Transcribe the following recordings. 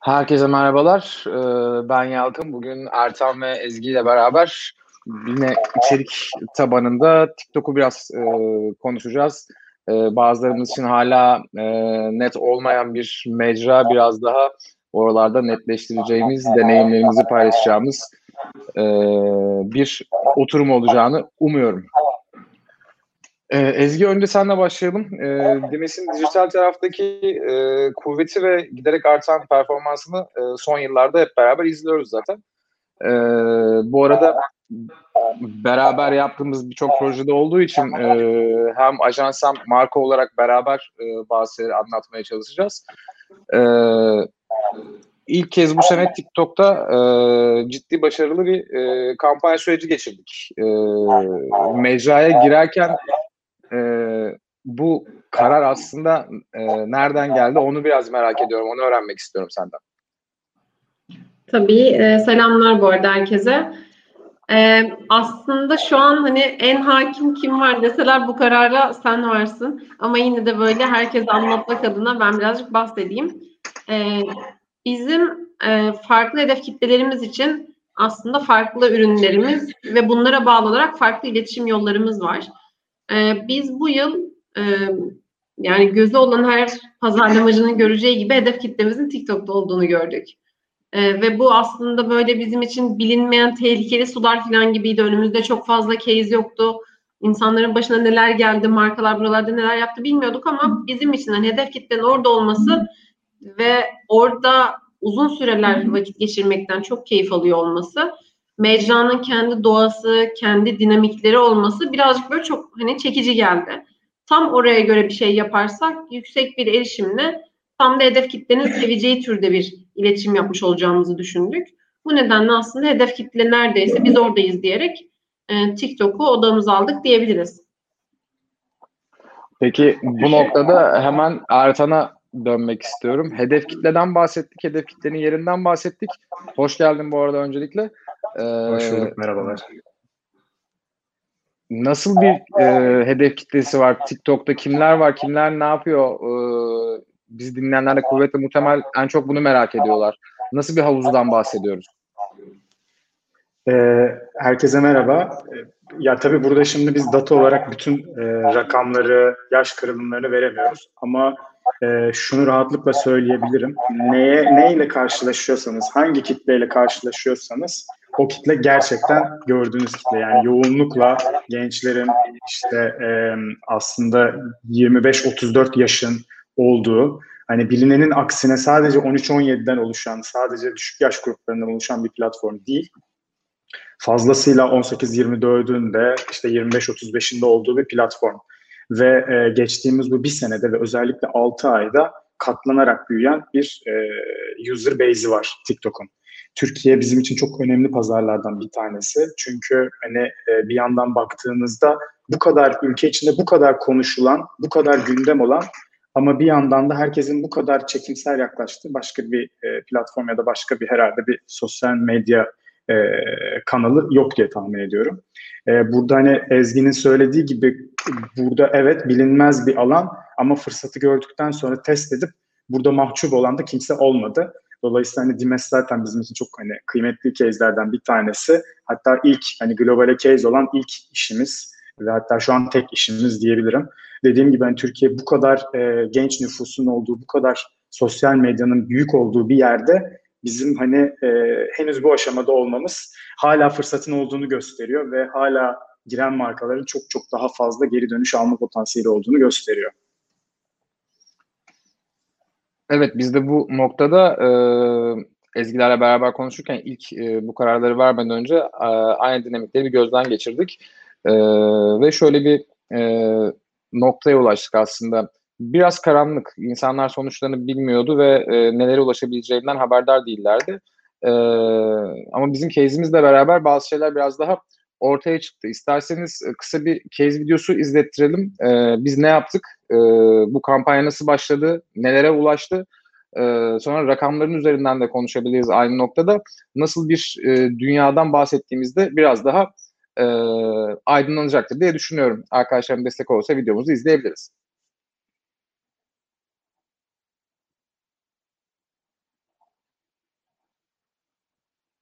Herkese merhabalar. Ee, ben Yalkın. Bugün Ertan ve Ezgi ile beraber yine içerik tabanında TikTok'u biraz e, konuşacağız. E, bazılarımız için hala e, net olmayan bir mecra biraz daha oralarda netleştireceğimiz, deneyimlerimizi paylaşacağımız bir oturum olacağını umuyorum. Ee, Ezgi önce senle başlayalım. Ee, Demes'in dijital taraftaki e, kuvveti ve giderek artan performansını e, son yıllarda hep beraber izliyoruz zaten. E, bu arada beraber yaptığımız birçok projede olduğu için e, hem ajans hem marka olarak beraber e, bazı şeyleri anlatmaya çalışacağız. E, ilk kez bu sene TikTok'ta e, ciddi başarılı bir e, kampanya süreci geçirdik. E, mecraya girerken e, bu karar aslında e, nereden geldi onu biraz merak ediyorum. Onu öğrenmek istiyorum senden. Tabii. E, selamlar bu arada herkese. E, aslında şu an hani en hakim kim var deseler bu karara sen varsın. Ama yine de böyle herkes anlatmak adına ben birazcık bahsedeyim. E, bizim e, farklı hedef kitlelerimiz için aslında farklı ürünlerimiz ve bunlara bağlı olarak farklı iletişim yollarımız var. E, biz bu yıl e, yani gözü olan her pazarlamacının göreceği gibi hedef kitlemizin TikTok'ta olduğunu gördük. E, ve bu aslında böyle bizim için bilinmeyen tehlikeli sular falan gibiydi. Önümüzde çok fazla case yoktu. İnsanların başına neler geldi, markalar buralarda neler yaptı bilmiyorduk ama bizim için hani hedef kitlenin orada olması ve orada uzun süreler vakit geçirmekten çok keyif alıyor olması mecranın kendi doğası, kendi dinamikleri olması birazcık böyle çok hani çekici geldi. Tam oraya göre bir şey yaparsak yüksek bir erişimle tam da hedef kitlenin seveceği türde bir iletişim yapmış olacağımızı düşündük. Bu nedenle aslında hedef kitle neredeyse biz oradayız diyerek e, TikTok'u odamıza aldık diyebiliriz. Peki bu noktada hemen Ertan'a dönmek istiyorum. Hedef kitleden bahsettik, hedef kitlenin yerinden bahsettik. Hoş geldin bu arada öncelikle. Ee, Hoş bulduk, merhabalar. Nasıl bir e, hedef kitlesi var? TikTok'ta kimler var? Kimler ne yapıyor? Ee, biz dinleyenlerle kuvvetle muhtemel en çok bunu merak ediyorlar. Nasıl bir havuzdan bahsediyoruz? Ee, herkese merhaba. Ya tabii burada şimdi biz data olarak bütün e, rakamları, yaş kırılımlarını veremiyoruz. Ama e, şunu rahatlıkla söyleyebilirim. Neye, neyle karşılaşıyorsanız, hangi kitleyle karşılaşıyorsanız o kitle gerçekten gördüğünüz kitle. Yani yoğunlukla gençlerin işte e, aslında 25-34 yaşın olduğu, hani bilinenin aksine sadece 13-17'den oluşan, sadece düşük yaş gruplarından oluşan bir platform değil. Fazlasıyla 18-24'ün de işte 25-35'inde olduğu bir platform. Ve e, geçtiğimiz bu bir senede ve özellikle 6 ayda katlanarak büyüyen bir e, user base'i var TikTok'un. Türkiye bizim için çok önemli pazarlardan bir tanesi. Çünkü hani e, bir yandan baktığınızda bu kadar ülke içinde bu kadar konuşulan, bu kadar gündem olan ama bir yandan da herkesin bu kadar çekimsel yaklaştığı başka bir e, platform ya da başka bir herhalde bir sosyal medya e, kanalı yok diye tahmin ediyorum. Burada hani Ezgi'nin söylediği gibi burada evet bilinmez bir alan ama fırsatı gördükten sonra test edip burada mahcup olan da kimse olmadı. Dolayısıyla hani Dimes zaten bizim için çok hani kıymetli case'lerden bir tanesi. Hatta ilk hani globale case olan ilk işimiz ve hatta şu an tek işimiz diyebilirim. Dediğim gibi hani Türkiye bu kadar e, genç nüfusun olduğu, bu kadar sosyal medyanın büyük olduğu bir yerde bizim hani e, henüz bu aşamada olmamız hala fırsatın olduğunu gösteriyor ve hala giren markaların çok çok daha fazla geri dönüş alma potansiyeli olduğunu gösteriyor. Evet biz de bu noktada e, Ezgilerle beraber konuşurken ilk e, bu kararları vermeden önce e, aynı dinamikleri bir gözden geçirdik. E, ve şöyle bir e, noktaya ulaştık aslında. Biraz karanlık. İnsanlar sonuçlarını bilmiyordu ve e, nelere ulaşabileceğinden haberdar değillerdi. E, ama bizim case'imizle beraber bazı şeyler biraz daha ortaya çıktı. İsterseniz e, kısa bir case videosu izlettirelim. E, biz ne yaptık? E, bu kampanya nasıl başladı? Nelere ulaştı? E, sonra rakamların üzerinden de konuşabiliriz aynı noktada. Nasıl bir e, dünyadan bahsettiğimizde biraz daha e, aydınlanacaktır diye düşünüyorum. Arkadaşlarım destek olursa videomuzu izleyebiliriz.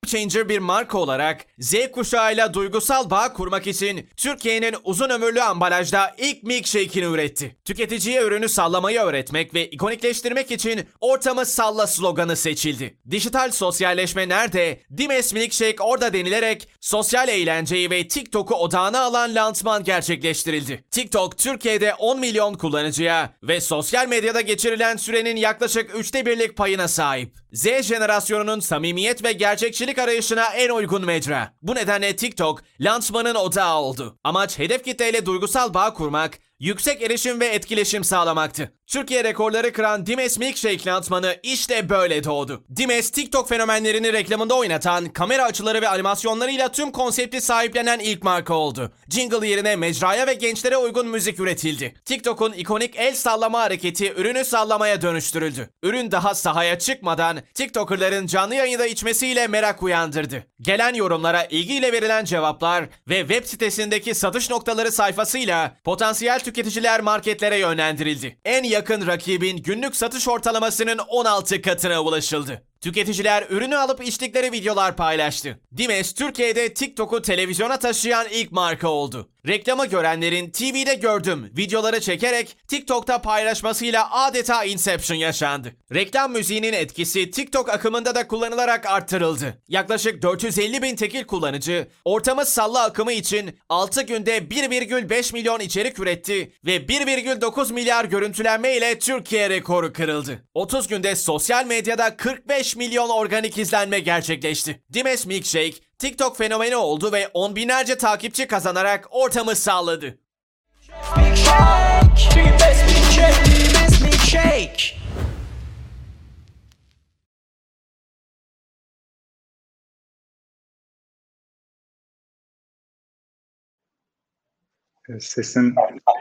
Changer bir marka olarak Z kuşağıyla duygusal bağ kurmak için Türkiye'nin uzun ömürlü ambalajda ilk milkshake'ini üretti. Tüketiciye ürünü sallamayı öğretmek ve ikonikleştirmek için ortamı salla sloganı seçildi. Dijital sosyalleşme nerede? Dimes Milkshake orada denilerek sosyal eğlenceyi ve TikTok'u odağına alan lansman gerçekleştirildi. TikTok Türkiye'de 10 milyon kullanıcıya ve sosyal medyada geçirilen sürenin yaklaşık üçte birlik payına sahip. Z jenerasyonunun samimiyet ve gerçekçilik arayışına en uygun mecra. Bu nedenle TikTok lansmanın odağı oldu. Amaç hedef kitleyle duygusal bağ kurmak, yüksek erişim ve etkileşim sağlamaktı. Türkiye rekorları kıran Dimes Milkshake lansmanı işte böyle doğdu. Dimes, TikTok fenomenlerini reklamında oynatan, kamera açıları ve animasyonlarıyla tüm konsepti sahiplenen ilk marka oldu. Jingle yerine mecraya ve gençlere uygun müzik üretildi. TikTok'un ikonik el sallama hareketi ürünü sallamaya dönüştürüldü. Ürün daha sahaya çıkmadan TikTokerların canlı yayında içmesiyle merak uyandırdı. Gelen yorumlara ilgiyle verilen cevaplar ve web sitesindeki satış noktaları sayfasıyla potansiyel tüketiciler marketlere yönlendirildi. En yakın rakibin günlük satış ortalamasının 16 katına ulaşıldı. Tüketiciler ürünü alıp içtikleri videolar paylaştı. Dimes Türkiye'de TikTok'u televizyona taşıyan ilk marka oldu. Reklamı görenlerin TV'de gördüm videoları çekerek TikTok'ta paylaşmasıyla adeta Inception yaşandı. Reklam müziğinin etkisi TikTok akımında da kullanılarak arttırıldı. Yaklaşık 450 bin tekil kullanıcı ortamı salla akımı için 6 günde 1,5 milyon içerik üretti ve 1,9 milyar görüntülenme ile Türkiye rekoru kırıldı. 30 günde sosyal medyada 45 milyon organik izlenme gerçekleşti. Dimes Milkshake TikTok fenomeni oldu ve on binlerce takipçi kazanarak ortamı sağladı. Sesin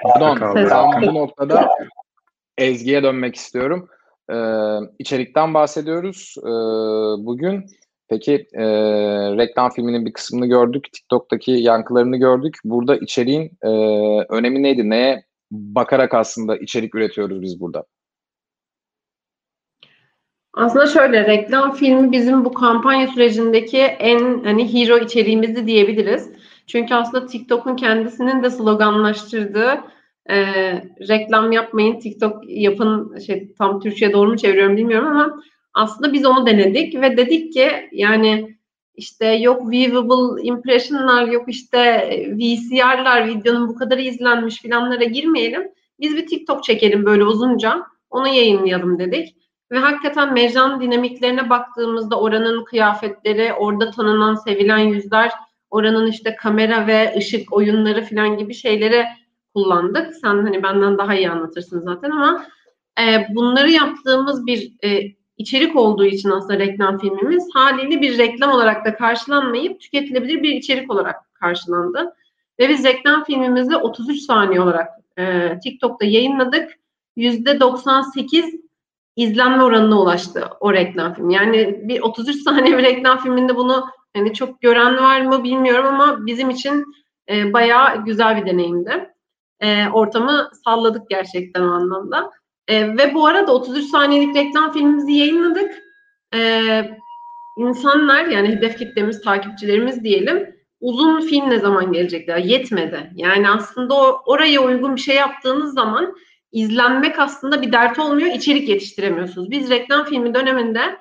Pardon, kaldı. tam bu noktada Ezgi'ye dönmek istiyorum. Ee, içerikten bahsediyoruz ee, bugün. Peki e, reklam filminin bir kısmını gördük, TikTok'taki yankılarını gördük. Burada içeriğin e, önemi neydi? Neye bakarak aslında içerik üretiyoruz biz burada? Aslında şöyle reklam filmi bizim bu kampanya sürecindeki en hani hero içeriğimizi diyebiliriz. Çünkü aslında TikTok'un kendisinin de sloganlaştırdığı e, reklam yapmayın TikTok yapın şey tam Türkçe'ye doğru mu çeviriyorum bilmiyorum ama aslında biz onu denedik ve dedik ki yani işte yok viewable impressionlar yok işte VCR'lar videonun bu kadar izlenmiş filanlara girmeyelim. Biz bir TikTok çekelim böyle uzunca onu yayınlayalım dedik. Ve hakikaten mecranın dinamiklerine baktığımızda oranın kıyafetleri, orada tanınan, sevilen yüzler, oranın işte kamera ve ışık oyunları falan gibi şeyleri kullandık. Sen hani benden daha iyi anlatırsın zaten ama e, bunları yaptığımız bir e, içerik olduğu için aslında reklam filmimiz haliyle bir reklam olarak da karşılanmayıp tüketilebilir bir içerik olarak karşılandı. Ve biz reklam filmimizi 33 saniye olarak e, TikTok'ta yayınladık. %98 izlenme oranına ulaştı o reklam film. Yani bir 33 saniye bir reklam filminde bunu hani çok gören var mı bilmiyorum ama bizim için e, bayağı güzel bir deneyimdi. E, ortamı salladık gerçekten o anlamda. E, ve bu arada 33 saniyelik reklam filmimizi yayınladık. E, insanlar yani hedef kitlemiz, takipçilerimiz diyelim uzun film ne zaman gelecekler? Yetmedi. Yani aslında o, oraya uygun bir şey yaptığınız zaman izlenmek aslında bir dert olmuyor. içerik yetiştiremiyorsunuz. Biz reklam filmi döneminde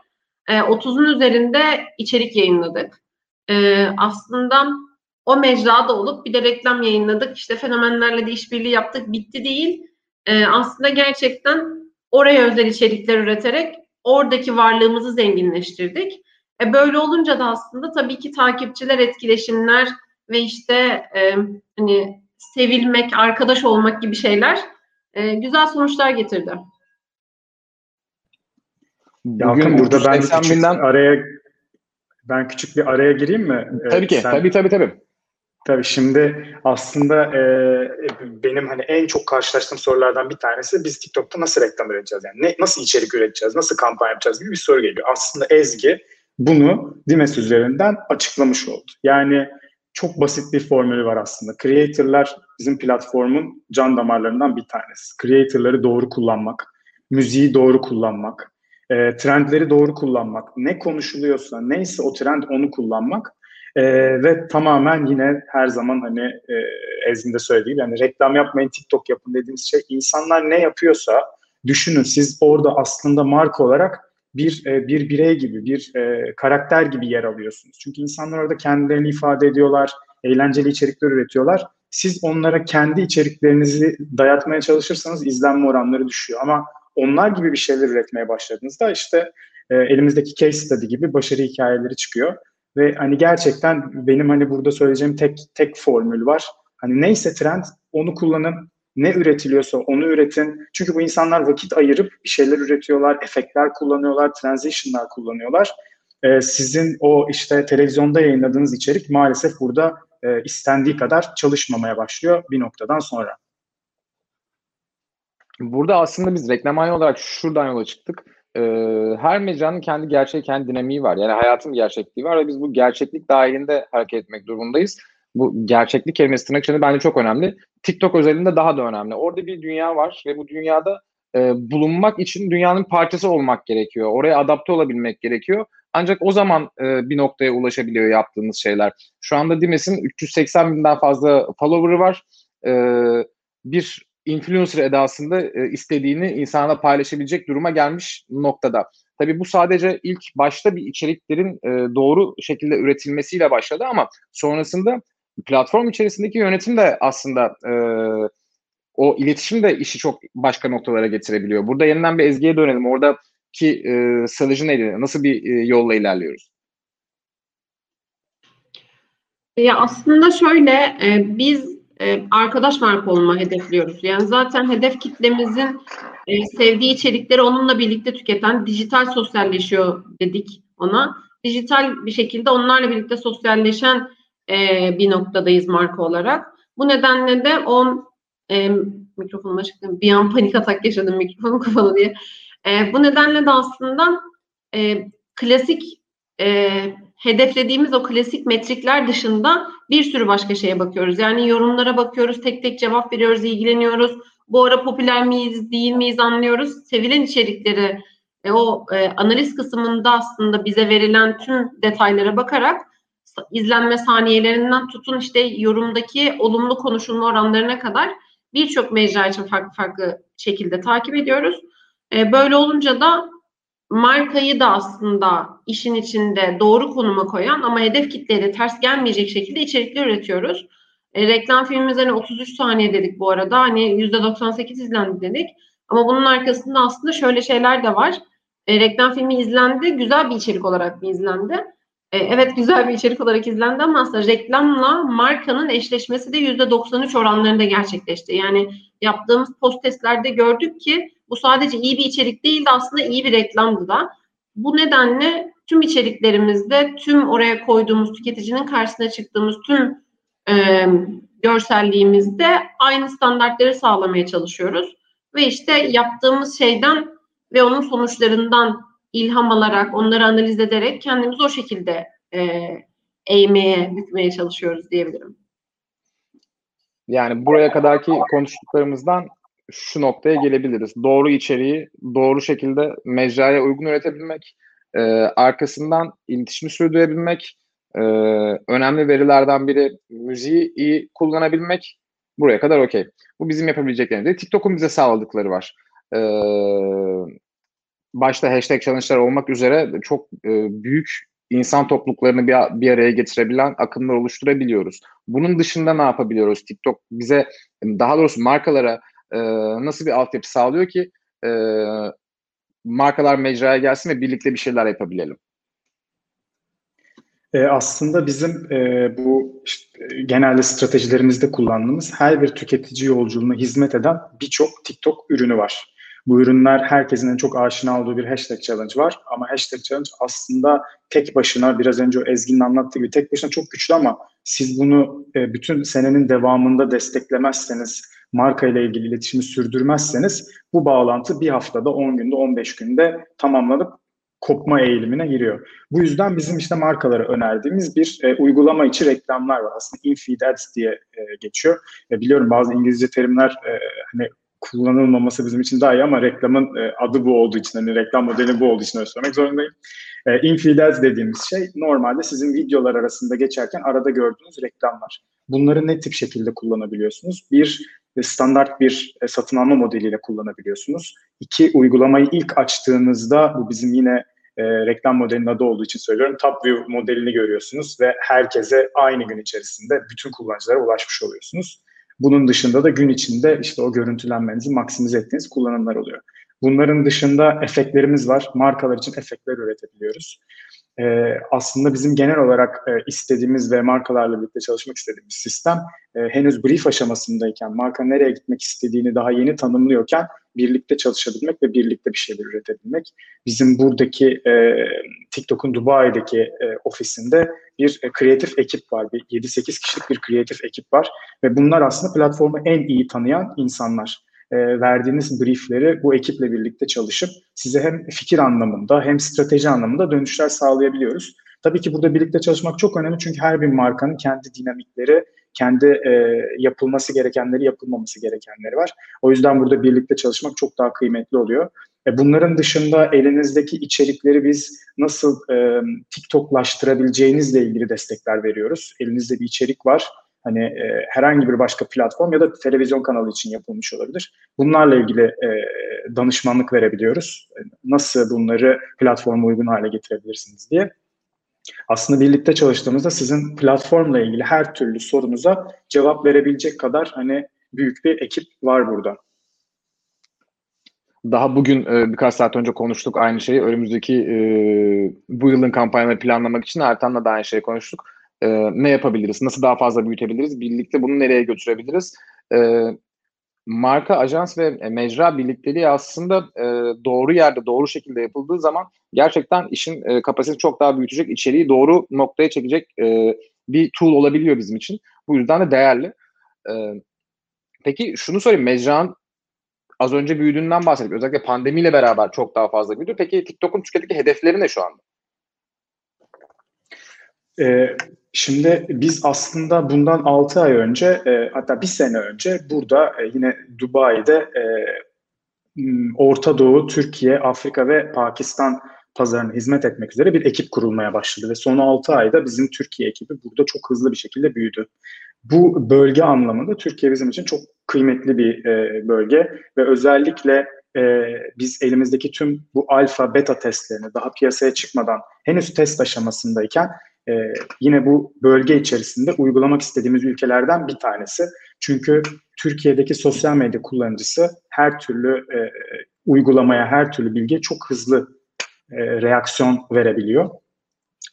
e, 30'un üzerinde içerik yayınladık. E, aslında o mecrada olup bir de reklam yayınladık. İşte fenomenlerle de işbirliği yaptık. Bitti değil. E, aslında gerçekten oraya özel içerikler üreterek oradaki varlığımızı zenginleştirdik. E, böyle olunca da aslında tabii ki takipçiler, etkileşimler ve işte e, hani sevilmek, arkadaş olmak gibi şeyler e, güzel sonuçlar getirdi. Yalkın burada ben 380 küçük binden araya ben küçük bir araya gireyim mi? Ee, tabii ki sen- tabii tabii tabii. Tabii şimdi aslında e, benim hani en çok karşılaştığım sorulardan bir tanesi biz TikTok'ta nasıl reklam üreteceğiz? Yani ne, nasıl içerik üreteceğiz? Nasıl kampanya yapacağız gibi bir soru geliyor. Aslında Ezgi bunu Dimes üzerinden açıklamış oldu. Yani çok basit bir formülü var aslında. Creator'lar bizim platformun can damarlarından bir tanesi. Creator'ları doğru kullanmak, müziği doğru kullanmak, e, trendleri doğru kullanmak, ne konuşuluyorsa, neyse o trend onu kullanmak e, ve tamamen yine her zaman hani e, Ezgi'nin de yani reklam yapmayın, TikTok yapın dediğimiz şey insanlar ne yapıyorsa düşünün siz orada aslında marka olarak bir e, bir birey gibi, bir e, karakter gibi yer alıyorsunuz. Çünkü insanlar orada kendilerini ifade ediyorlar, eğlenceli içerikler üretiyorlar. Siz onlara kendi içeriklerinizi dayatmaya çalışırsanız izlenme oranları düşüyor. Ama onlar gibi bir şeyler üretmeye başladığınızda işte e, elimizdeki case study gibi başarı hikayeleri çıkıyor. Ve hani gerçekten benim hani burada söyleyeceğim tek tek formül var. Hani neyse trend onu kullanın. Ne üretiliyorsa onu üretin. Çünkü bu insanlar vakit ayırıp bir şeyler üretiyorlar, efektler kullanıyorlar, transition'lar kullanıyorlar. Ee, sizin o işte televizyonda yayınladığınız içerik maalesef burada e, istendiği kadar çalışmamaya başlıyor bir noktadan sonra. Burada aslında biz reklamhane olarak şuradan yola çıktık. Ee, her mecranın kendi gerçeği, kendi dinamiği var. Yani hayatın gerçekliği var ve biz bu gerçeklik dahilinde hareket etmek durumundayız. Bu gerçeklik kelimesi tırnak içinde bence çok önemli. TikTok özelinde daha da önemli. Orada bir dünya var ve bu dünyada e, bulunmak için dünyanın parçası olmak gerekiyor. Oraya adapte olabilmek gerekiyor. Ancak o zaman e, bir noktaya ulaşabiliyor yaptığınız şeyler. Şu anda Dimes'in 380 binden fazla follower'ı var. E, bir influencer edasında e, istediğini insana paylaşabilecek duruma gelmiş noktada. Tabii bu sadece ilk başta bir içeriklerin e, doğru şekilde üretilmesiyle başladı ama sonrasında platform içerisindeki yönetim de aslında e, o iletişim de işi çok başka noktalara getirebiliyor. Burada yeniden bir Ezgi'ye dönelim. Oradaki e, strateji neydi? Nasıl bir e, yolla ilerliyoruz? Ya aslında şöyle e, biz e, arkadaş marka olma hedefliyoruz. Yani zaten hedef kitlemizin e, sevdiği içerikleri onunla birlikte tüketen dijital sosyalleşiyor dedik ona. Dijital bir şekilde onlarla birlikte sosyalleşen e, bir noktadayız marka olarak. Bu nedenle de on e, mikrofonuma çıktım. Bir an panik atak yaşadım mikrofonu kapalı diye. E, bu nedenle de aslında e, klasik e, hedeflediğimiz o klasik metrikler dışında bir sürü başka şeye bakıyoruz. Yani yorumlara bakıyoruz, tek tek cevap veriyoruz, ilgileniyoruz. Bu ara popüler miyiz, değil miyiz anlıyoruz. Sevilen içerikleri e, o e, analiz kısmında aslında bize verilen tüm detaylara bakarak izlenme saniyelerinden tutun işte yorumdaki olumlu konuşulma oranlarına kadar birçok mecra için farklı farklı şekilde takip ediyoruz. E, böyle olunca da markayı da aslında işin içinde doğru konuma koyan ama hedef kitleye ters gelmeyecek şekilde içerikler üretiyoruz. E, reklam filmimiz hani 33 saniye dedik bu arada. Hani %98 izlendi dedik. Ama bunun arkasında aslında şöyle şeyler de var. E, reklam filmi izlendi. Güzel bir içerik olarak mı izlendi? E, evet güzel bir içerik olarak izlendi ama aslında reklamla markanın eşleşmesi de %93 oranlarında gerçekleşti. Yani yaptığımız post testlerde gördük ki bu sadece iyi bir içerik değildi aslında iyi bir reklamdı da. Bu nedenle tüm içeriklerimizde tüm oraya koyduğumuz tüketicinin karşısına çıktığımız tüm e, görselliğimizde aynı standartları sağlamaya çalışıyoruz. Ve işte yaptığımız şeyden ve onun sonuçlarından ilham alarak, onları analiz ederek kendimizi o şekilde e, eğmeye, bükmeye çalışıyoruz diyebilirim. Yani buraya kadarki konuştuklarımızdan şu noktaya gelebiliriz. Doğru içeriği doğru şekilde mecraya uygun üretebilmek, e, arkasından iletişimi sürdürebilmek, e, önemli verilerden biri müziği iyi kullanabilmek. Buraya kadar okey. Bu bizim yapabileceklerimiz. TikTok'un bize sağladıkları var. E, başta hashtag challenge'lar olmak üzere çok e, büyük insan topluluklarını bir, bir araya getirebilen akımlar oluşturabiliyoruz. Bunun dışında ne yapabiliyoruz? TikTok bize daha doğrusu markalara e, nasıl bir altyapı sağlıyor ki e, markalar mecraya gelsin ve birlikte bir şeyler yapabilelim? E, aslında bizim e, bu işte, genelde stratejilerimizde kullandığımız her bir tüketici yolculuğuna hizmet eden birçok TikTok ürünü var. Bu ürünler herkesin çok aşina olduğu bir hashtag challenge var. Ama hashtag challenge aslında tek başına biraz önce Ezgi'nin anlattığı gibi tek başına çok güçlü ama siz bunu e, bütün senenin devamında desteklemezseniz, marka ile ilgili iletişimi sürdürmezseniz bu bağlantı bir haftada, 10 günde, 15 günde tamamlanıp kopma eğilimine giriyor. Bu yüzden bizim işte markalara önerdiğimiz bir e, uygulama içi reklamlar var. Aslında infeed ads diye e, geçiyor. E, biliyorum bazı İngilizce terimler e, hani kullanılmaması bizim için daha iyi ama reklamın e, adı bu olduğu için, hani reklam modeli bu olduğu için öyle söylemek zorundayım. E, infidels dediğimiz şey normalde sizin videolar arasında geçerken arada gördüğünüz reklamlar. Bunları ne tip şekilde kullanabiliyorsunuz? Bir, e, standart bir e, satın alma modeliyle kullanabiliyorsunuz. İki, uygulamayı ilk açtığınızda, bu bizim yine e, reklam modelinin adı olduğu için söylüyorum, Top View modelini görüyorsunuz ve herkese aynı gün içerisinde bütün kullanıcılara ulaşmış oluyorsunuz. Bunun dışında da gün içinde işte o görüntülenmenizi maksimize ettiğiniz kullanımlar oluyor. Bunların dışında efektlerimiz var. Markalar için efektler üretebiliyoruz. Ee, aslında bizim genel olarak e, istediğimiz ve markalarla birlikte çalışmak istediğimiz sistem e, henüz brief aşamasındayken, marka nereye gitmek istediğini daha yeni tanımlıyorken birlikte çalışabilmek ve birlikte bir şeyler üretebilmek. Bizim buradaki e, TikTok'un Dubai'deki e, ofisinde bir e, kreatif ekip var. Bir 7-8 kişilik bir kreatif ekip var ve bunlar aslında platformu en iyi tanıyan insanlar e, verdiğiniz briefleri bu ekiple birlikte çalışıp size hem fikir anlamında hem strateji anlamında dönüşler sağlayabiliyoruz. Tabii ki burada birlikte çalışmak çok önemli çünkü her bir markanın kendi dinamikleri, kendi e, yapılması gerekenleri, yapılmaması gerekenleri var. O yüzden burada birlikte çalışmak çok daha kıymetli oluyor. E, bunların dışında elinizdeki içerikleri biz nasıl e, TikTok'laştırabileceğinizle ilgili destekler veriyoruz. Elinizde bir içerik var Hani e, herhangi bir başka platform ya da televizyon kanalı için yapılmış olabilir. Bunlarla ilgili e, danışmanlık verebiliyoruz. Nasıl bunları platforma uygun hale getirebilirsiniz diye. Aslında birlikte çalıştığımızda sizin platformla ilgili her türlü sorunuza cevap verebilecek kadar hani büyük bir ekip var burada. Daha bugün birkaç saat önce konuştuk aynı şeyi. Önümüzdeki bu yılın kampanyaları planlamak için Ertan'la da aynı şeyi konuştuk ne yapabiliriz, nasıl daha fazla büyütebiliriz, birlikte bunu nereye götürebiliriz. Marka, ajans ve mecra birlikteliği aslında e, doğru yerde, doğru şekilde yapıldığı zaman gerçekten işin e, kapasitesi çok daha büyütecek, içeriği doğru noktaya çekecek e, bir tool olabiliyor bizim için. Bu yüzden de değerli. E, peki şunu sorayım, mecranın az önce büyüdüğünden bahsettik. Özellikle pandemiyle beraber çok daha fazla büyüdü. Peki TikTok'un Türkiye'deki hedefleri ne şu anda? Ee, Şimdi biz aslında bundan 6 ay önce e, hatta bir sene önce burada e, yine Dubai'de e, Orta Doğu, Türkiye, Afrika ve Pakistan pazarına hizmet etmek üzere bir ekip kurulmaya başladı ve son 6 ayda bizim Türkiye ekibi burada çok hızlı bir şekilde büyüdü. Bu bölge anlamında Türkiye bizim için çok kıymetli bir e, bölge ve özellikle e, biz elimizdeki tüm bu alfa beta testlerini daha piyasaya çıkmadan henüz test aşamasındayken e, yine bu bölge içerisinde uygulamak istediğimiz ülkelerden bir tanesi. Çünkü Türkiye'deki sosyal medya kullanıcısı her türlü e, uygulamaya, her türlü bilgiye çok hızlı e, reaksiyon verebiliyor.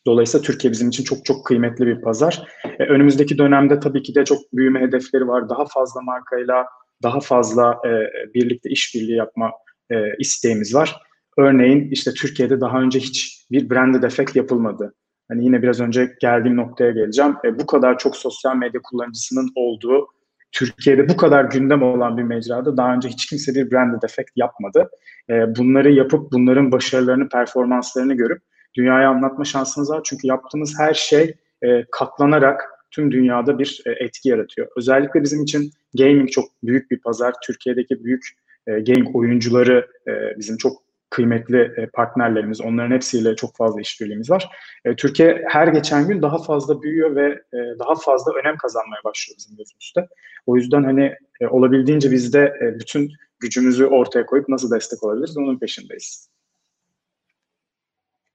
Dolayısıyla Türkiye bizim için çok çok kıymetli bir pazar. E, önümüzdeki dönemde tabii ki de çok büyüme hedefleri var. Daha fazla markayla, daha fazla e, birlikte işbirliği yapma e, isteğimiz var. Örneğin işte Türkiye'de daha önce hiç bir branded effect yapılmadı. Hani yine biraz önce geldiğim noktaya geleceğim. E, bu kadar çok sosyal medya kullanıcısının olduğu Türkiye'de bu kadar gündem olan bir mecrada daha önce hiç kimse bir branded effect yapmadı. E, bunları yapıp bunların başarılarını, performanslarını görüp dünyaya anlatma şansınız var. Çünkü yaptığımız her şey e, katlanarak tüm dünyada bir e, etki yaratıyor. Özellikle bizim için gaming çok büyük bir pazar. Türkiye'deki büyük e, gaming oyuncuları e, bizim çok kıymetli e, partnerlerimiz. Onların hepsiyle çok fazla işbirliğimiz var. E, Türkiye her geçen gün daha fazla büyüyor ve e, daha fazla önem kazanmaya başlıyor bizim gözümüzde. O yüzden hani olabildiğince biz de bütün gücümüzü ortaya koyup nasıl destek olabiliriz onun peşindeyiz.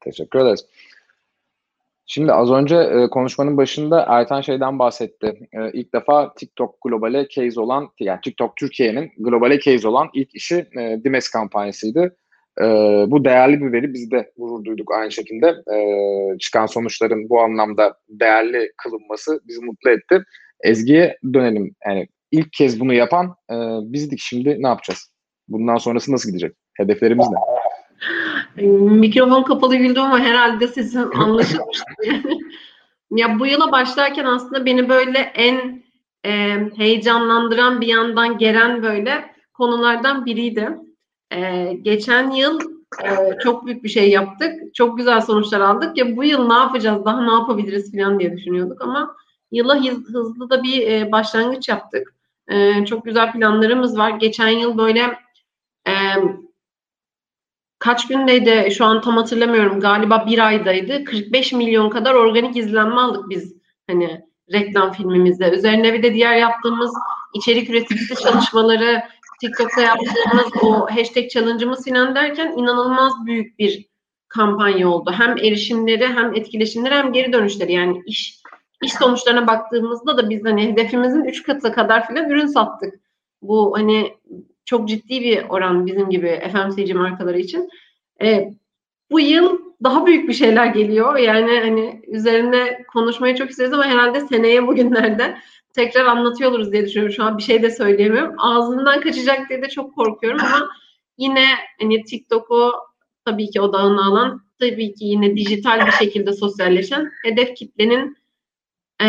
Teşekkür ederiz. Şimdi az önce e, konuşmanın başında Ertan şeyden bahsetti. E, ilk defa TikTok globale case olan, yani TikTok Türkiye'nin globale case olan ilk işi e, Dimes kampanyasıydı. E, bu değerli bir veri. Biz de gurur duyduk aynı şekilde. E, çıkan sonuçların bu anlamda değerli kılınması bizi mutlu etti. Ezgi'ye dönelim. Yani ilk kez bunu yapan e, bizdik. Şimdi ne yapacağız? Bundan sonrası nasıl gidecek? Hedeflerimiz ne? Mikrofon kapalı güldüm ama herhalde sesin anlaşılmıştı. ya bu yıla başlarken aslında beni böyle en e, heyecanlandıran bir yandan gelen böyle konulardan biriydi. Ee, geçen yıl e, çok büyük bir şey yaptık. Çok güzel sonuçlar aldık. Ya bu yıl ne yapacağız, daha ne yapabiliriz falan diye düşünüyorduk ama yıla hız, hızlı da bir e, başlangıç yaptık. Ee, çok güzel planlarımız var. Geçen yıl böyle e, kaç gündeydi şu an tam hatırlamıyorum. Galiba bir aydaydı. 45 milyon kadar organik izlenme aldık biz hani reklam filmimizde. Üzerine bir de diğer yaptığımız içerik üreticisi çalışmaları, TikTok'ta yaptığımız o hashtag challenge'ımız filan derken inanılmaz büyük bir kampanya oldu. Hem erişimleri hem etkileşimleri hem geri dönüşleri yani iş iş sonuçlarına baktığımızda da biz hani hedefimizin 3 katı kadar filan ürün sattık. Bu hani çok ciddi bir oran bizim gibi FMCG markaları için. E, bu yıl daha büyük bir şeyler geliyor. Yani hani üzerine konuşmayı çok isteriz ama herhalde seneye bugünlerde tekrar anlatıyor oluruz diye düşünüyorum. Şu an bir şey de söyleyemiyorum. Ağzımdan kaçacak diye de çok korkuyorum ama yine hani TikTok'u tabii ki odağına alan, tabii ki yine dijital bir şekilde sosyalleşen hedef kitlenin e,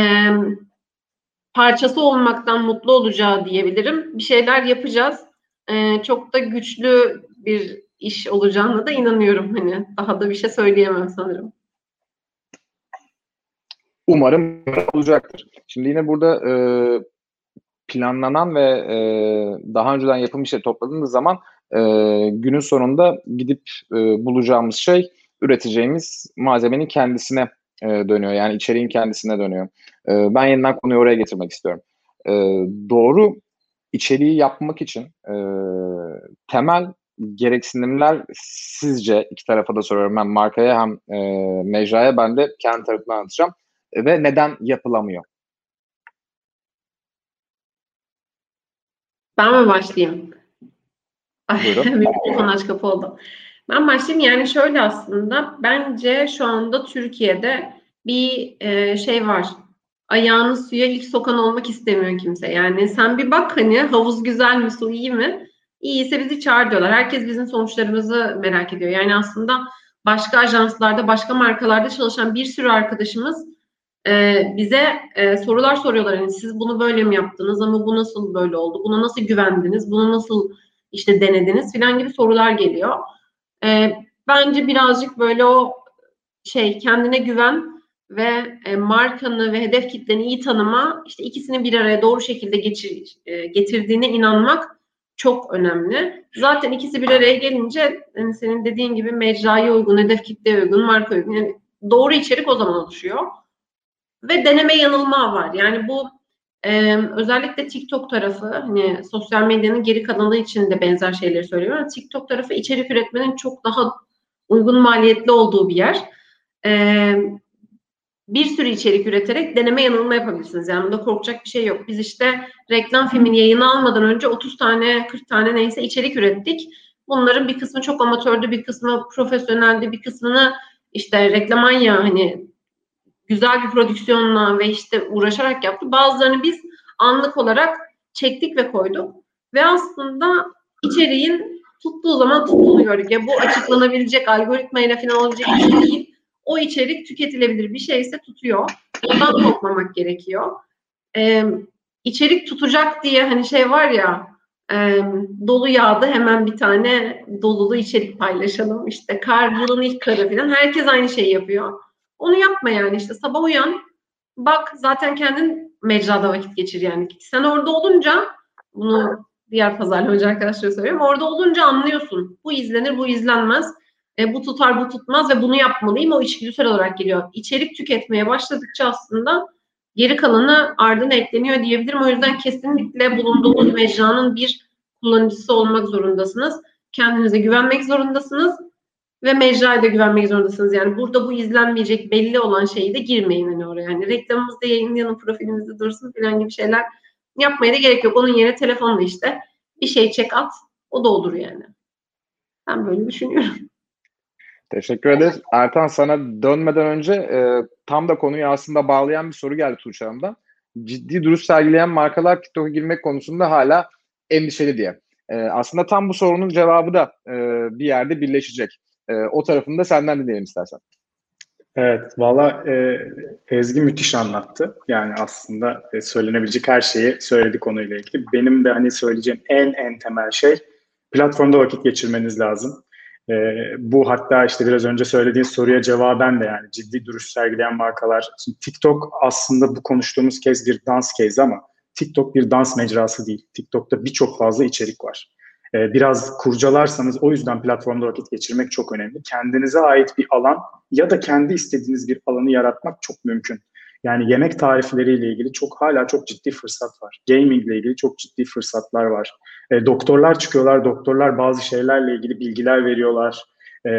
parçası olmaktan mutlu olacağı diyebilirim. Bir şeyler yapacağız. E, çok da güçlü bir iş olacağına da inanıyorum. Hani daha da bir şey söyleyemem sanırım. Umarım olacaktır. Şimdi yine burada e, planlanan ve e, daha önceden yapılmış şey topladığımız zaman e, günün sonunda gidip e, bulacağımız şey üreteceğimiz malzemenin kendisine e, dönüyor. Yani içeriğin kendisine dönüyor. E, ben yeniden konuyu oraya getirmek istiyorum. E, doğru içeriği yapmak için e, temel gereksinimler sizce iki tarafa da soruyorum. Hem markaya hem e, mecraya ben de kendi tarafından anlatacağım. Ve neden yapılamıyor? Ben mi başlayayım? Buyurun. Mikrofon aç kapı oldu. Ben başlayayım. Yani şöyle aslında bence şu anda Türkiye'de bir e, şey var. Ayağını suya ilk sokan olmak istemiyor kimse. Yani sen bir bak hani havuz güzel mi, su iyi mi? İyiyse bizi çağır diyorlar. Herkes bizim sonuçlarımızı merak ediyor. Yani aslında başka ajanslarda, başka markalarda çalışan bir sürü arkadaşımız e, bize e, sorular soruyorlar. Yani siz bunu böyle mi yaptınız ama bu nasıl böyle oldu? Buna nasıl güvendiniz? Bunu nasıl işte denediniz filan gibi sorular geliyor. E, bence birazcık böyle o şey kendine güven ve e, markanı ve hedef kitleni iyi tanıma işte ikisini bir araya doğru şekilde geçir, e, getirdiğine inanmak çok önemli. Zaten ikisi bir araya gelince yani senin dediğin gibi mecraya uygun, hedef kitleye uygun, marka uygun. Yani doğru içerik o zaman oluşuyor. Ve deneme yanılma var. Yani bu e, özellikle TikTok tarafı hani sosyal medyanın geri kalanı için de benzer şeyleri söylüyorum. TikTok tarafı içerik üretmenin çok daha uygun maliyetli olduğu bir yer. E, bir sürü içerik üreterek deneme yanılma yapabilirsiniz. Yani bunda korkacak bir şey yok. Biz işte reklam filmini yayına almadan önce 30 tane, 40 tane neyse içerik ürettik. Bunların bir kısmı çok amatördü, bir kısmı profesyoneldi, bir kısmını işte reklamanya hani güzel bir prodüksiyonla ve işte uğraşarak yaptı. Bazılarını biz anlık olarak çektik ve koyduk. Ve aslında içeriğin tuttuğu zaman tuttuğunu gördük. Ya bu açıklanabilecek, algoritmayla falan olabilecek bir şey değil. O içerik tüketilebilir bir şeyse tutuyor. Ondan korkmamak gerekiyor. Ee, içerik tutacak diye hani şey var ya e, dolu yağdı hemen bir tane dolulu içerik paylaşalım. İşte kar yılın ilk karı falan. Herkes aynı şeyi yapıyor. Onu yapma yani işte sabah uyan bak zaten kendin mecrada vakit geçir yani. Sen orada olunca bunu diğer pazarlamacı arkadaşlara söylüyorum. Orada olunca anlıyorsun. Bu izlenir, bu izlenmez. E, bu tutar, bu tutmaz ve bunu yapmalıyım. O içgüdüsel olarak geliyor. İçerik tüketmeye başladıkça aslında geri kalanı ardına ekleniyor diyebilirim. O yüzden kesinlikle bulunduğunuz mecranın bir kullanıcısı olmak zorundasınız. Kendinize güvenmek zorundasınız ve mecraya da güvenmek zorundasınız. Yani burada bu izlenmeyecek belli olan şeyi de girmeyin hani oraya. Yani reklamımızda yayınlayalım, profilimizde dursun falan gibi şeyler yapmaya da gerek yok. Onun yerine telefonla işte bir şey çek at. O da olur yani. Ben böyle düşünüyorum. Teşekkür ederiz. Ertan sana dönmeden önce e, tam da konuyu aslında bağlayan bir soru geldi Tuğçe. Ciddi duruş sergileyen markalar TikTok'a girmek konusunda hala endişeli diye. E, aslında tam bu sorunun cevabı da e, bir yerde birleşecek. E, o tarafını da senden dinleyelim istersen. Evet, valla e, Ezgi müthiş anlattı. Yani aslında e, söylenebilecek her şeyi söyledi konuyla ilgili. Benim de hani söyleyeceğim en en temel şey platformda vakit geçirmeniz lazım. E, bu hatta işte biraz önce söylediğin soruya cevaben de yani ciddi duruş sergileyen markalar. Şimdi TikTok aslında bu konuştuğumuz kez bir dans case ama TikTok bir dans mecrası değil. TikTok'ta birçok fazla içerik var. Ee, biraz kurcalarsanız o yüzden platformda vakit geçirmek çok önemli. Kendinize ait bir alan ya da kendi istediğiniz bir alanı yaratmak çok mümkün. Yani yemek tarifleriyle ilgili çok hala çok ciddi fırsat var. Gaming ile ilgili çok ciddi fırsatlar var. E, doktorlar çıkıyorlar, doktorlar bazı şeylerle ilgili bilgiler veriyorlar. E,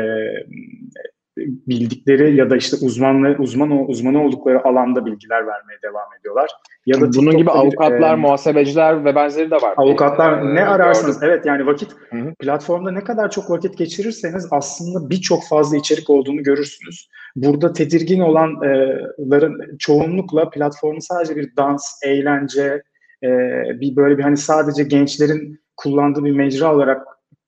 bildikleri ya da işte uzmanlı uzman uzmanı oldukları alanda bilgiler vermeye devam ediyorlar. Ya da bunun gibi TikTok'ta avukatlar, e, muhasebeciler ve benzeri de var. Avukatlar Ee, ne ararsanız gördüm. evet yani vakit Hı hı. platformda ne kadar çok vakit geçirirseniz aslında birçok fazla içerik olduğunu görürsünüz. Burada tedirgin olanların çoğunlukla platformu sadece bir dans, eğlence, e, bir böyle bir hani sadece gençlerin kullandığı bir mecra olarak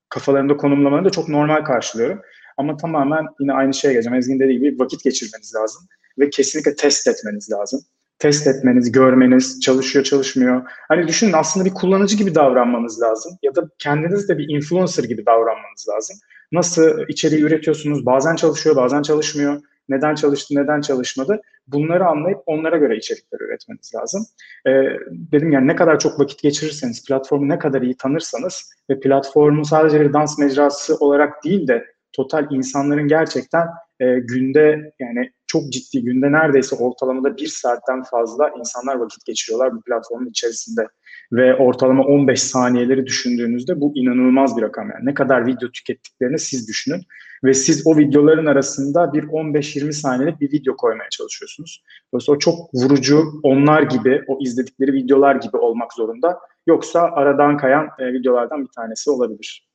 kafalarında konumlamalarını da çok normal karşılıyorum. Ama tamamen yine aynı şeye geleceğim. Ezgi'nin dediği gibi vakit geçirmeniz lazım ve kesinlikle test etmeniz lazım. Test etmeniz, görmeniz, çalışıyor çalışmıyor. Hani düşünün aslında bir kullanıcı gibi davranmanız lazım ya da kendiniz de bir influencer gibi davranmanız lazım. Nasıl içeriği üretiyorsunuz? Bazen çalışıyor, bazen çalışmıyor. Neden çalıştı, neden çalışmadı? Bunları anlayıp onlara göre içerikler üretmeniz lazım. Ee, dedim yani ne kadar çok vakit geçirirseniz, platformu ne kadar iyi tanırsanız ve platformu sadece bir dans mecrası olarak değil de total insanların gerçekten e, günde yani çok ciddi günde neredeyse ortalamada bir saatten fazla insanlar vakit geçiriyorlar bu platformun içerisinde. Ve ortalama 15 saniyeleri düşündüğünüzde bu inanılmaz bir rakam yani. Ne kadar video tükettiklerini siz düşünün. Ve siz o videoların arasında bir 15-20 saniyelik bir video koymaya çalışıyorsunuz. Dolayısıyla o çok vurucu onlar gibi, o izledikleri videolar gibi olmak zorunda. Yoksa aradan kayan e, videolardan bir tanesi olabilir.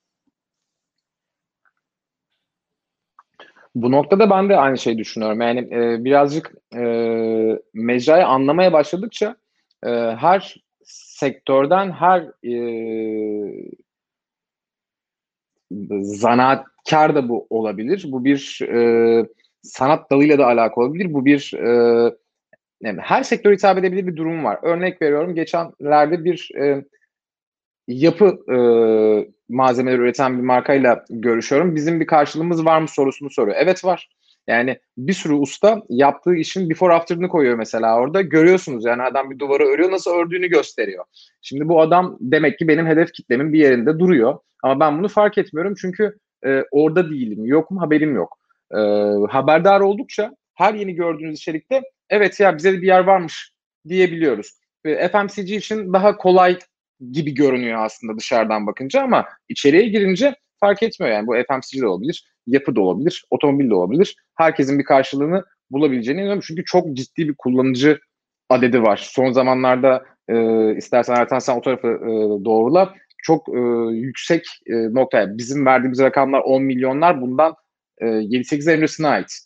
Bu noktada ben de aynı şeyi düşünüyorum. Yani e, birazcık e, mecrayı anlamaya başladıkça e, her sektörden her e, zanaatkar da bu olabilir. Bu bir e, sanat dalıyla da alakalı olabilir. Bu bir e, yani her sektöre hitap edebilir bir durum var. Örnek veriyorum geçenlerde bir e, yapı e, malzemeleri üreten bir markayla görüşüyorum. Bizim bir karşılığımız var mı sorusunu soruyor. Evet var. Yani bir sürü usta yaptığı işin before after'ını koyuyor mesela orada. Görüyorsunuz yani adam bir duvarı örüyor nasıl ördüğünü gösteriyor. Şimdi bu adam demek ki benim hedef kitlemin bir yerinde duruyor. Ama ben bunu fark etmiyorum çünkü e, orada değilim. Yokum haberim yok. E, haberdar oldukça her yeni gördüğünüz içerikte evet ya bize de bir yer varmış diyebiliyoruz. Ve FMCG için daha kolay gibi görünüyor aslında dışarıdan bakınca ama içeriye girince fark etmiyor yani. Bu FMCG de olabilir, yapı da olabilir, otomobil de olabilir. Herkesin bir karşılığını bulabileceğine inanıyorum. Çünkü çok ciddi bir kullanıcı adedi var. Son zamanlarda e, istersen Ertan sen o tarafı e, doğrula. Çok e, yüksek e, noktaya. Bizim verdiğimiz rakamlar 10 milyonlar bundan e, 7-8 ay öncesine ait.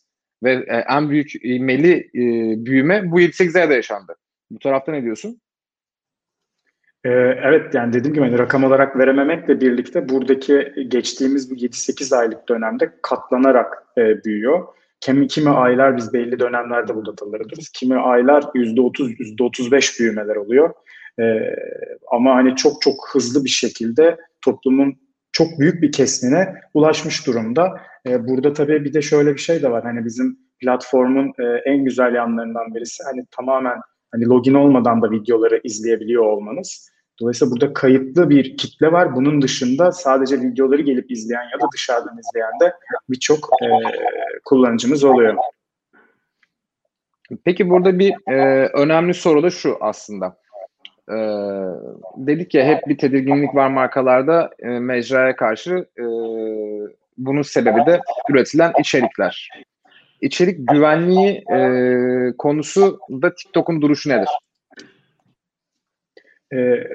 Ve e, en büyük ivmeli e, büyüme bu 7-8 ayda yaşandı. Bu tarafta ne diyorsun? Ee, evet yani dediğim gibi hani rakam olarak verememekle birlikte buradaki geçtiğimiz bu 7-8 aylık dönemde katlanarak e, büyüyor. Kimi, kimi aylar biz belli dönemlerde bu dataları alırız. Kimi aylar %30, %35 büyümeler oluyor. Ee, ama hani çok çok hızlı bir şekilde toplumun çok büyük bir kesimine ulaşmış durumda. Ee, burada tabii bir de şöyle bir şey de var. Hani bizim platformun e, en güzel yanlarından birisi hani tamamen hani login olmadan da videoları izleyebiliyor olmanız. Dolayısıyla burada kayıtlı bir kitle var. Bunun dışında sadece videoları gelip izleyen ya da dışarıdan izleyen de birçok e, kullanıcımız oluyor. Peki burada bir e, önemli soru da şu aslında. E, dedik ya hep bir tedirginlik var markalarda e, mecraya karşı. E, bunun sebebi de üretilen içerikler. İçerik güvenliği e, konusu da TikTok'un duruşu nedir? Ee,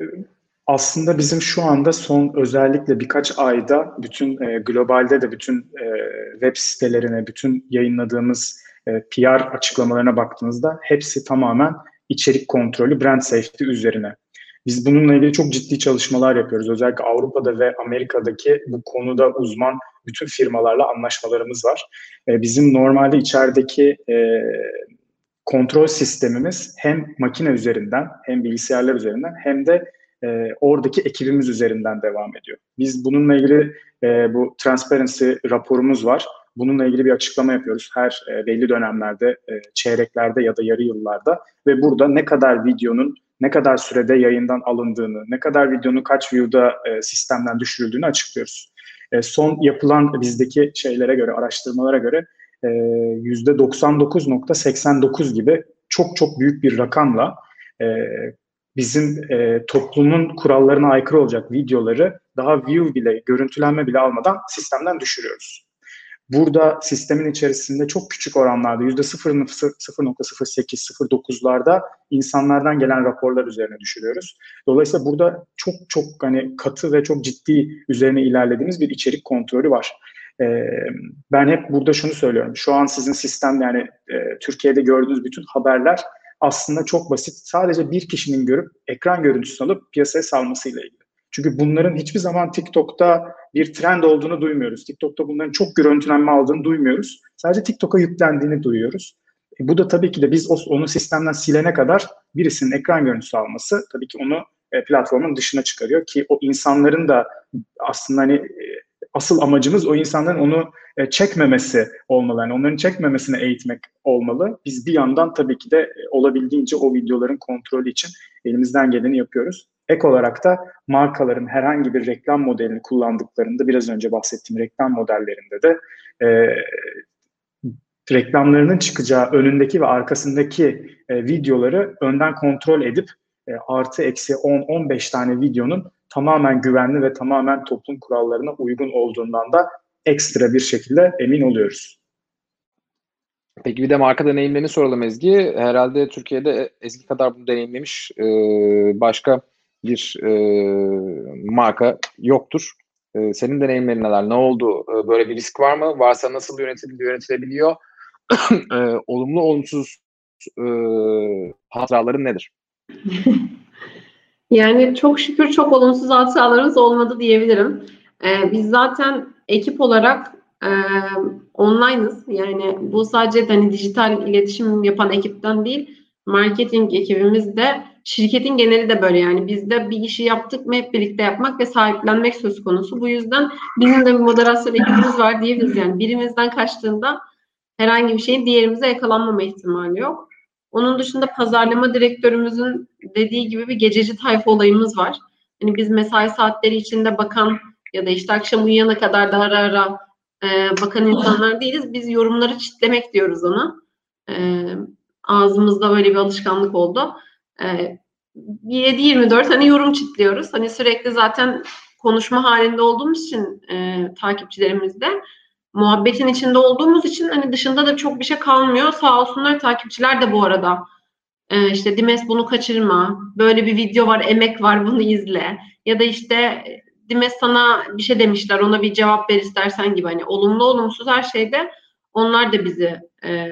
aslında bizim şu anda son özellikle birkaç ayda bütün e, globalde de bütün e, web sitelerine, bütün yayınladığımız e, PR açıklamalarına baktığınızda hepsi tamamen içerik kontrolü, brand safety üzerine. Biz bununla ilgili çok ciddi çalışmalar yapıyoruz. Özellikle Avrupa'da ve Amerika'daki bu konuda uzman bütün firmalarla anlaşmalarımız var. E, bizim normalde içerideki e, kontrol sistemimiz hem makine üzerinden hem bilgisayarlar üzerinden hem de e, oradaki ekibimiz üzerinden devam ediyor. Biz bununla ilgili bu transparency raporumuz var. Bununla ilgili bir açıklama yapıyoruz her e, belli dönemlerde, çeyreklerde ya da yarı yıllarda ve burada ne kadar videonun ne kadar sürede yayından alındığını, ne kadar videonun kaç view'da e, sistemden düşürüldüğünü açıklıyoruz. E, son yapılan bizdeki şeylere göre, araştırmalara göre e, %99.89 gibi çok çok büyük bir rakamla e, bizim e, toplumun kurallarına aykırı olacak videoları daha view bile, görüntülenme bile almadan sistemden düşürüyoruz. Burada sistemin içerisinde çok küçük oranlarda %0.08-0.9'larda insanlardan gelen raporlar üzerine düşürüyoruz. Dolayısıyla burada çok çok hani katı ve çok ciddi üzerine ilerlediğimiz bir içerik kontrolü var. Ee, ben hep burada şunu söylüyorum. Şu an sizin sistem yani e, Türkiye'de gördüğünüz bütün haberler aslında çok basit. Sadece bir kişinin görüp ekran görüntüsü alıp piyasaya salmasıyla ilgili. Çünkü bunların hiçbir zaman TikTok'ta bir trend olduğunu duymuyoruz. TikTok'ta bunların çok görüntülenme aldığını duymuyoruz. Sadece TikTok'a yüklendiğini duyuyoruz. E bu da tabii ki de biz onu sistemden silene kadar birisinin ekran görüntüsü alması tabii ki onu e, platformun dışına çıkarıyor ki o insanların da aslında hani e, asıl amacımız o insanların onu e, çekmemesi olmalı. Yani onların çekmemesine eğitmek olmalı. Biz bir yandan tabii ki de olabildiğince o videoların kontrolü için elimizden geleni yapıyoruz. Ek olarak da markaların herhangi bir reklam modelini kullandıklarında biraz önce bahsettiğim reklam modellerinde de e, reklamlarının çıkacağı önündeki ve arkasındaki e, videoları önden kontrol edip e, artı eksi 10-15 tane videonun tamamen güvenli ve tamamen toplum kurallarına uygun olduğundan da ekstra bir şekilde emin oluyoruz. Peki bir de marka deneyimlerini soralım Ezgi. Herhalde Türkiye'de Ezgi kadar bunu deneyimlemiş e, başka bir e, marka yoktur. E, senin deneyimlerin neler? Ne oldu? E, böyle bir risk var mı? Varsa nasıl yönetilebiliyor? yönetilebiliyor? e, olumlu, olumsuz e, hatıraların nedir? yani çok şükür çok olumsuz hatıralarımız olmadı diyebilirim. Ee, biz zaten ekip olarak e, online'ız. Yani bu sadece hani dijital iletişim yapan ekipten değil, marketing ekibimiz de şirketin geneli de böyle yani bizde bir işi yaptık mı hep birlikte yapmak ve sahiplenmek söz konusu. Bu yüzden bizim de bir moderasyon ekibimiz var diyebiliriz yani birimizden kaçtığında herhangi bir şeyin diğerimize yakalanmama ihtimali yok. Onun dışında pazarlama direktörümüzün dediği gibi bir gececi tayfa olayımız var. Hani biz mesai saatleri içinde bakan ya da işte akşam uyuyana kadar da ara ara e, bakan insanlar değiliz. Biz yorumları çitlemek diyoruz ona. E, ağzımızda böyle bir alışkanlık oldu. E, 7-24 hani yorum çitliyoruz. Hani sürekli zaten konuşma halinde olduğumuz için e, takipçilerimizde muhabbetin içinde olduğumuz için hani dışında da çok bir şey kalmıyor. Sağ olsunlar takipçiler de bu arada e, işte Dimes bunu kaçırma, böyle bir video var, emek var bunu izle ya da işte Dimes sana bir şey demişler ona bir cevap ver istersen gibi hani olumlu olumsuz her şeyde onlar da bizi e,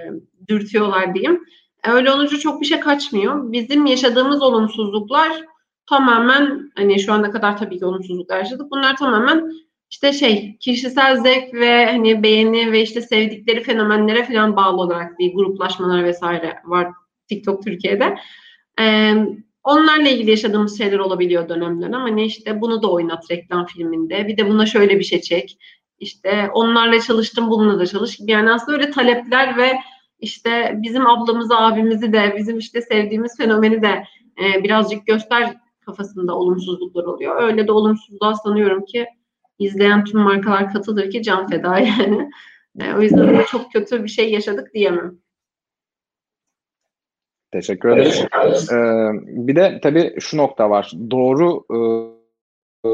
dürtüyorlar diyeyim. Öyle olunca çok bir şey kaçmıyor. Bizim yaşadığımız olumsuzluklar tamamen hani şu ana kadar tabii ki olumsuzluklar yaşadık. Bunlar tamamen işte şey kişisel zevk ve hani beğeni ve işte sevdikleri fenomenlere falan bağlı olarak bir gruplaşmalar vesaire var TikTok Türkiye'de. Ee, onlarla ilgili yaşadığımız şeyler olabiliyor dönem dönem. Hani işte bunu da oynat reklam filminde. Bir de buna şöyle bir şey çek. İşte onlarla çalıştım bununla da çalış. Yani aslında öyle talepler ve işte bizim ablamızı, abimizi de, bizim işte sevdiğimiz fenomeni de e, birazcık göster kafasında olumsuzluklar oluyor. Öyle de olumsuzluğa sanıyorum ki izleyen tüm markalar katılır ki can feda yani. E, o yüzden çok kötü bir şey yaşadık diyemem. Teşekkür ederiz. Ee, bir de tabii şu nokta var. Doğru e, e,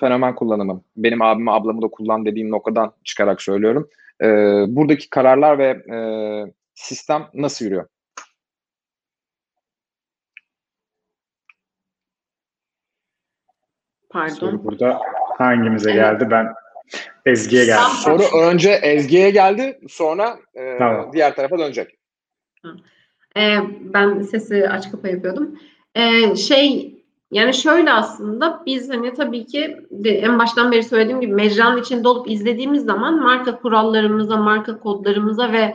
fenomen kullanımı. Benim abimi ablamı da kullan dediğim noktadan çıkarak söylüyorum. E, buradaki kararlar ve e, sistem nasıl yürüyor? Pardon. Soru burada hangimize evet. geldi? Ben Ezgi'ye geldi. Soru önce Ezgi'ye geldi, sonra e, tamam. diğer tarafa dönecek. Ee, ben sesi aç kapa yapıyordum. Ee, şey yani şöyle aslında biz hani tabii ki en baştan beri söylediğim gibi mecranın içinde olup izlediğimiz zaman marka kurallarımıza, marka kodlarımıza ve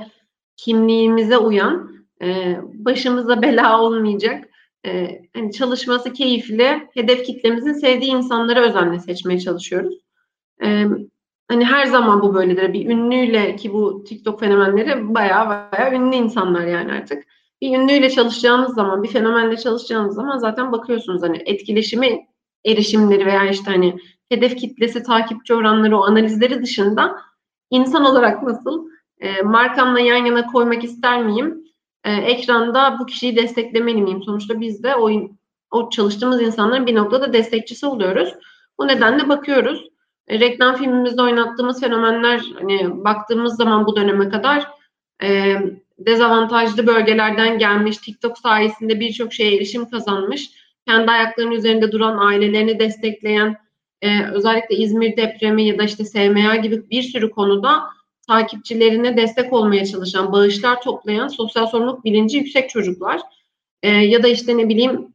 kimliğimize uyan, e, başımıza bela olmayacak, e, hani çalışması keyifli, hedef kitlemizin sevdiği insanları özenle seçmeye çalışıyoruz. E, hani her zaman bu böyledir. Bir ünlüyle ki bu TikTok fenomenleri bayağı bayağı ünlü insanlar yani artık. bir ünlüyle çalışacağınız zaman, bir fenomenle çalışacağınız zaman zaten bakıyorsunuz hani etkileşimi erişimleri veya işte hani hedef kitlesi, takipçi oranları, o analizleri dışında insan olarak nasıl e, markamla yan yana koymak ister miyim? E, ekranda bu kişiyi desteklemeli miyim? Sonuçta biz de o, o çalıştığımız insanların bir noktada destekçisi oluyoruz. Bu nedenle bakıyoruz. E, reklam filmimizde oynattığımız fenomenler hani baktığımız zaman bu döneme kadar e, dezavantajlı bölgelerden gelmiş, TikTok sayesinde birçok şeye erişim kazanmış, kendi ayaklarının üzerinde duran ailelerini destekleyen, e, özellikle İzmir depremi ya da işte SMA gibi bir sürü konuda takipçilerine destek olmaya çalışan, bağışlar toplayan, sosyal sorumluluk bilinci yüksek çocuklar. E, ya da işte ne bileyim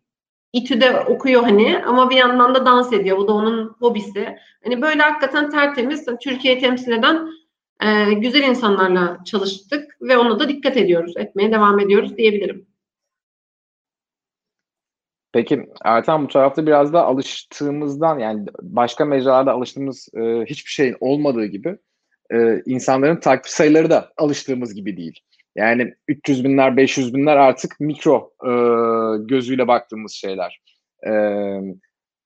İTÜ'de okuyor hani ama bir yandan da dans ediyor. Bu da onun hobisi. Hani böyle hakikaten tertemiz, Türkiye'yi temsil eden e, güzel insanlarla çalıştık ve ona da dikkat ediyoruz, etmeye devam ediyoruz diyebilirim. Peki Ertan bu tarafta biraz da alıştığımızdan yani başka mecralarda alıştığımız e, hiçbir şeyin olmadığı gibi e, insanların takip sayıları da alıştığımız gibi değil. Yani 300 binler, 500 binler artık mikro e, gözüyle baktığımız şeyler. E,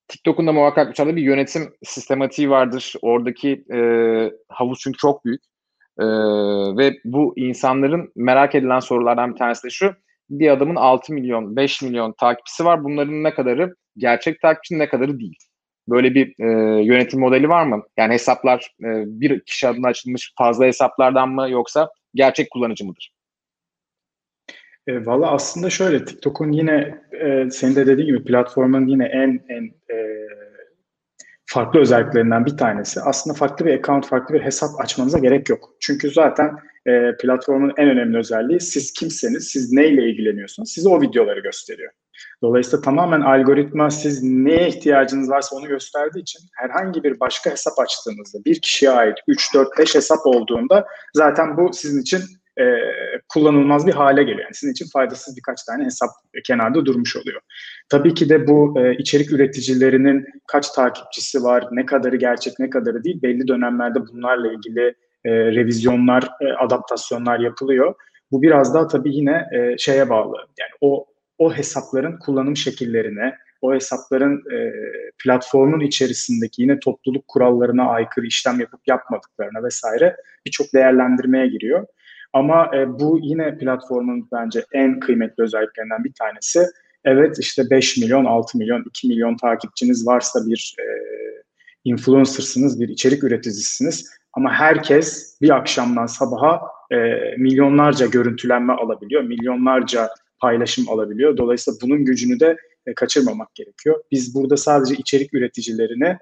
TikTok'un da muhakkak bir bir yönetim sistematiği vardır. Oradaki e, havuz çünkü çok büyük. E, ve bu insanların merak edilen sorulardan bir tanesi de şu. Bir adamın 6 milyon, 5 milyon takipçisi var. Bunların ne kadarı gerçek takipçi, ne kadarı değil. Böyle bir e, yönetim modeli var mı? Yani hesaplar e, bir kişi adına açılmış fazla hesaplardan mı yoksa gerçek kullanıcı mıdır? E, Valla aslında şöyle TikTok'un yine e, senin de dediğin gibi platformun yine en en e, farklı özelliklerinden bir tanesi. Aslında farklı bir account, farklı bir hesap açmanıza gerek yok. Çünkü zaten e, platformun en önemli özelliği siz kimseniz, siz neyle ilgileniyorsunuz, size o videoları gösteriyor. Dolayısıyla tamamen algoritma siz neye ihtiyacınız varsa onu gösterdiği için herhangi bir başka hesap açtığınızda bir kişiye ait 3, 4, 5 hesap olduğunda zaten bu sizin için e, kullanılmaz bir hale geliyor. Yani sizin için faydasız birkaç tane hesap kenarda durmuş oluyor. Tabii ki de bu e, içerik üreticilerinin kaç takipçisi var, ne kadarı gerçek, ne kadarı değil belli dönemlerde bunlarla ilgili e, revizyonlar, e, adaptasyonlar yapılıyor. Bu biraz daha tabii yine e, şeye bağlı. Yani o o hesapların kullanım şekillerine, o hesapların e, platformun içerisindeki yine topluluk kurallarına aykırı işlem yapıp yapmadıklarına vesaire birçok değerlendirmeye giriyor. Ama e, bu yine platformun bence en kıymetli özelliklerinden bir tanesi. Evet işte 5 milyon, 6 milyon, 2 milyon takipçiniz varsa bir e, influencer'sınız, bir içerik üreticisiniz. Ama herkes bir akşamdan sabaha e, milyonlarca görüntülenme alabiliyor, milyonlarca paylaşım alabiliyor. Dolayısıyla bunun gücünü de e, kaçırmamak gerekiyor. Biz burada sadece içerik üreticilerine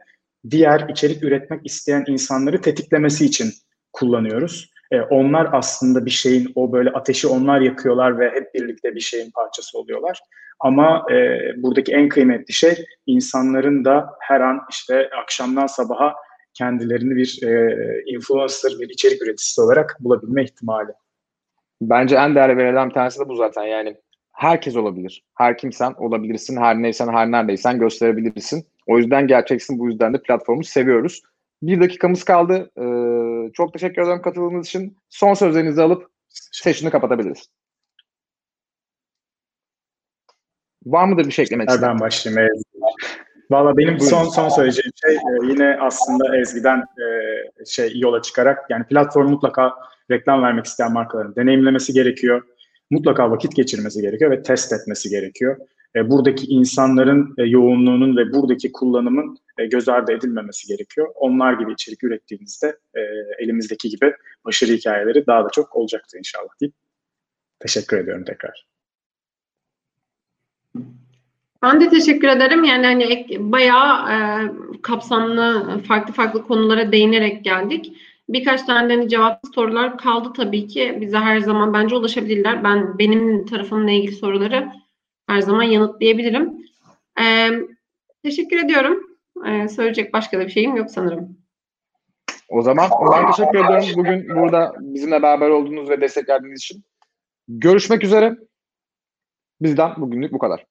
diğer içerik üretmek isteyen insanları tetiklemesi için kullanıyoruz. E, onlar aslında bir şeyin o böyle ateşi onlar yakıyorlar ve hep birlikte bir şeyin parçası oluyorlar. Ama e, buradaki en kıymetli şey insanların da her an işte akşamdan sabaha kendilerini bir e, influencer, bir içerik üreticisi olarak bulabilme ihtimali. Bence en değerli verilen bir tanesi de bu zaten yani. Herkes olabilir. Her kimsen olabilirsin. Her neysen, her neredeysen gösterebilirsin. O yüzden gerçeksin. Bu yüzden de platformu seviyoruz. Bir dakikamız kaldı. Ee, çok teşekkür ederim katıldığınız için. Son sözlerinizi alıp sesini kapatabiliriz. Var mıdır bir şey eklemek isteyen? Nereden başlayayım Ezgi? Valla benim Buyurun. son son söyleyeceğim şey e, yine aslında Ezgi'den e, şey yola çıkarak yani platform mutlaka reklam vermek isteyen markaların deneyimlemesi gerekiyor. Mutlaka vakit geçirmesi gerekiyor ve test etmesi gerekiyor. E, buradaki insanların e, yoğunluğunun ve buradaki kullanımın e, göz ardı edilmemesi gerekiyor. Onlar gibi içerik ürettiğinizde e, elimizdeki gibi başarı hikayeleri daha da çok olacaktır inşallah deyip teşekkür ediyorum tekrar. Ben de teşekkür ederim. Yani hani bayağı e, kapsamlı farklı farklı konulara değinerek geldik. Birkaç tane hani cevapsız sorular kaldı tabii ki. Bize her zaman bence ulaşabilirler. Ben benim tarafımla ilgili soruları her zaman yanıtlayabilirim. E, teşekkür ediyorum. E, söyleyecek başka da bir şeyim yok sanırım. O zaman ben teşekkür ediyorum bugün burada bizimle beraber olduğunuz ve destek verdiğiniz için. Görüşmek üzere. Bizden bugünlük bu kadar.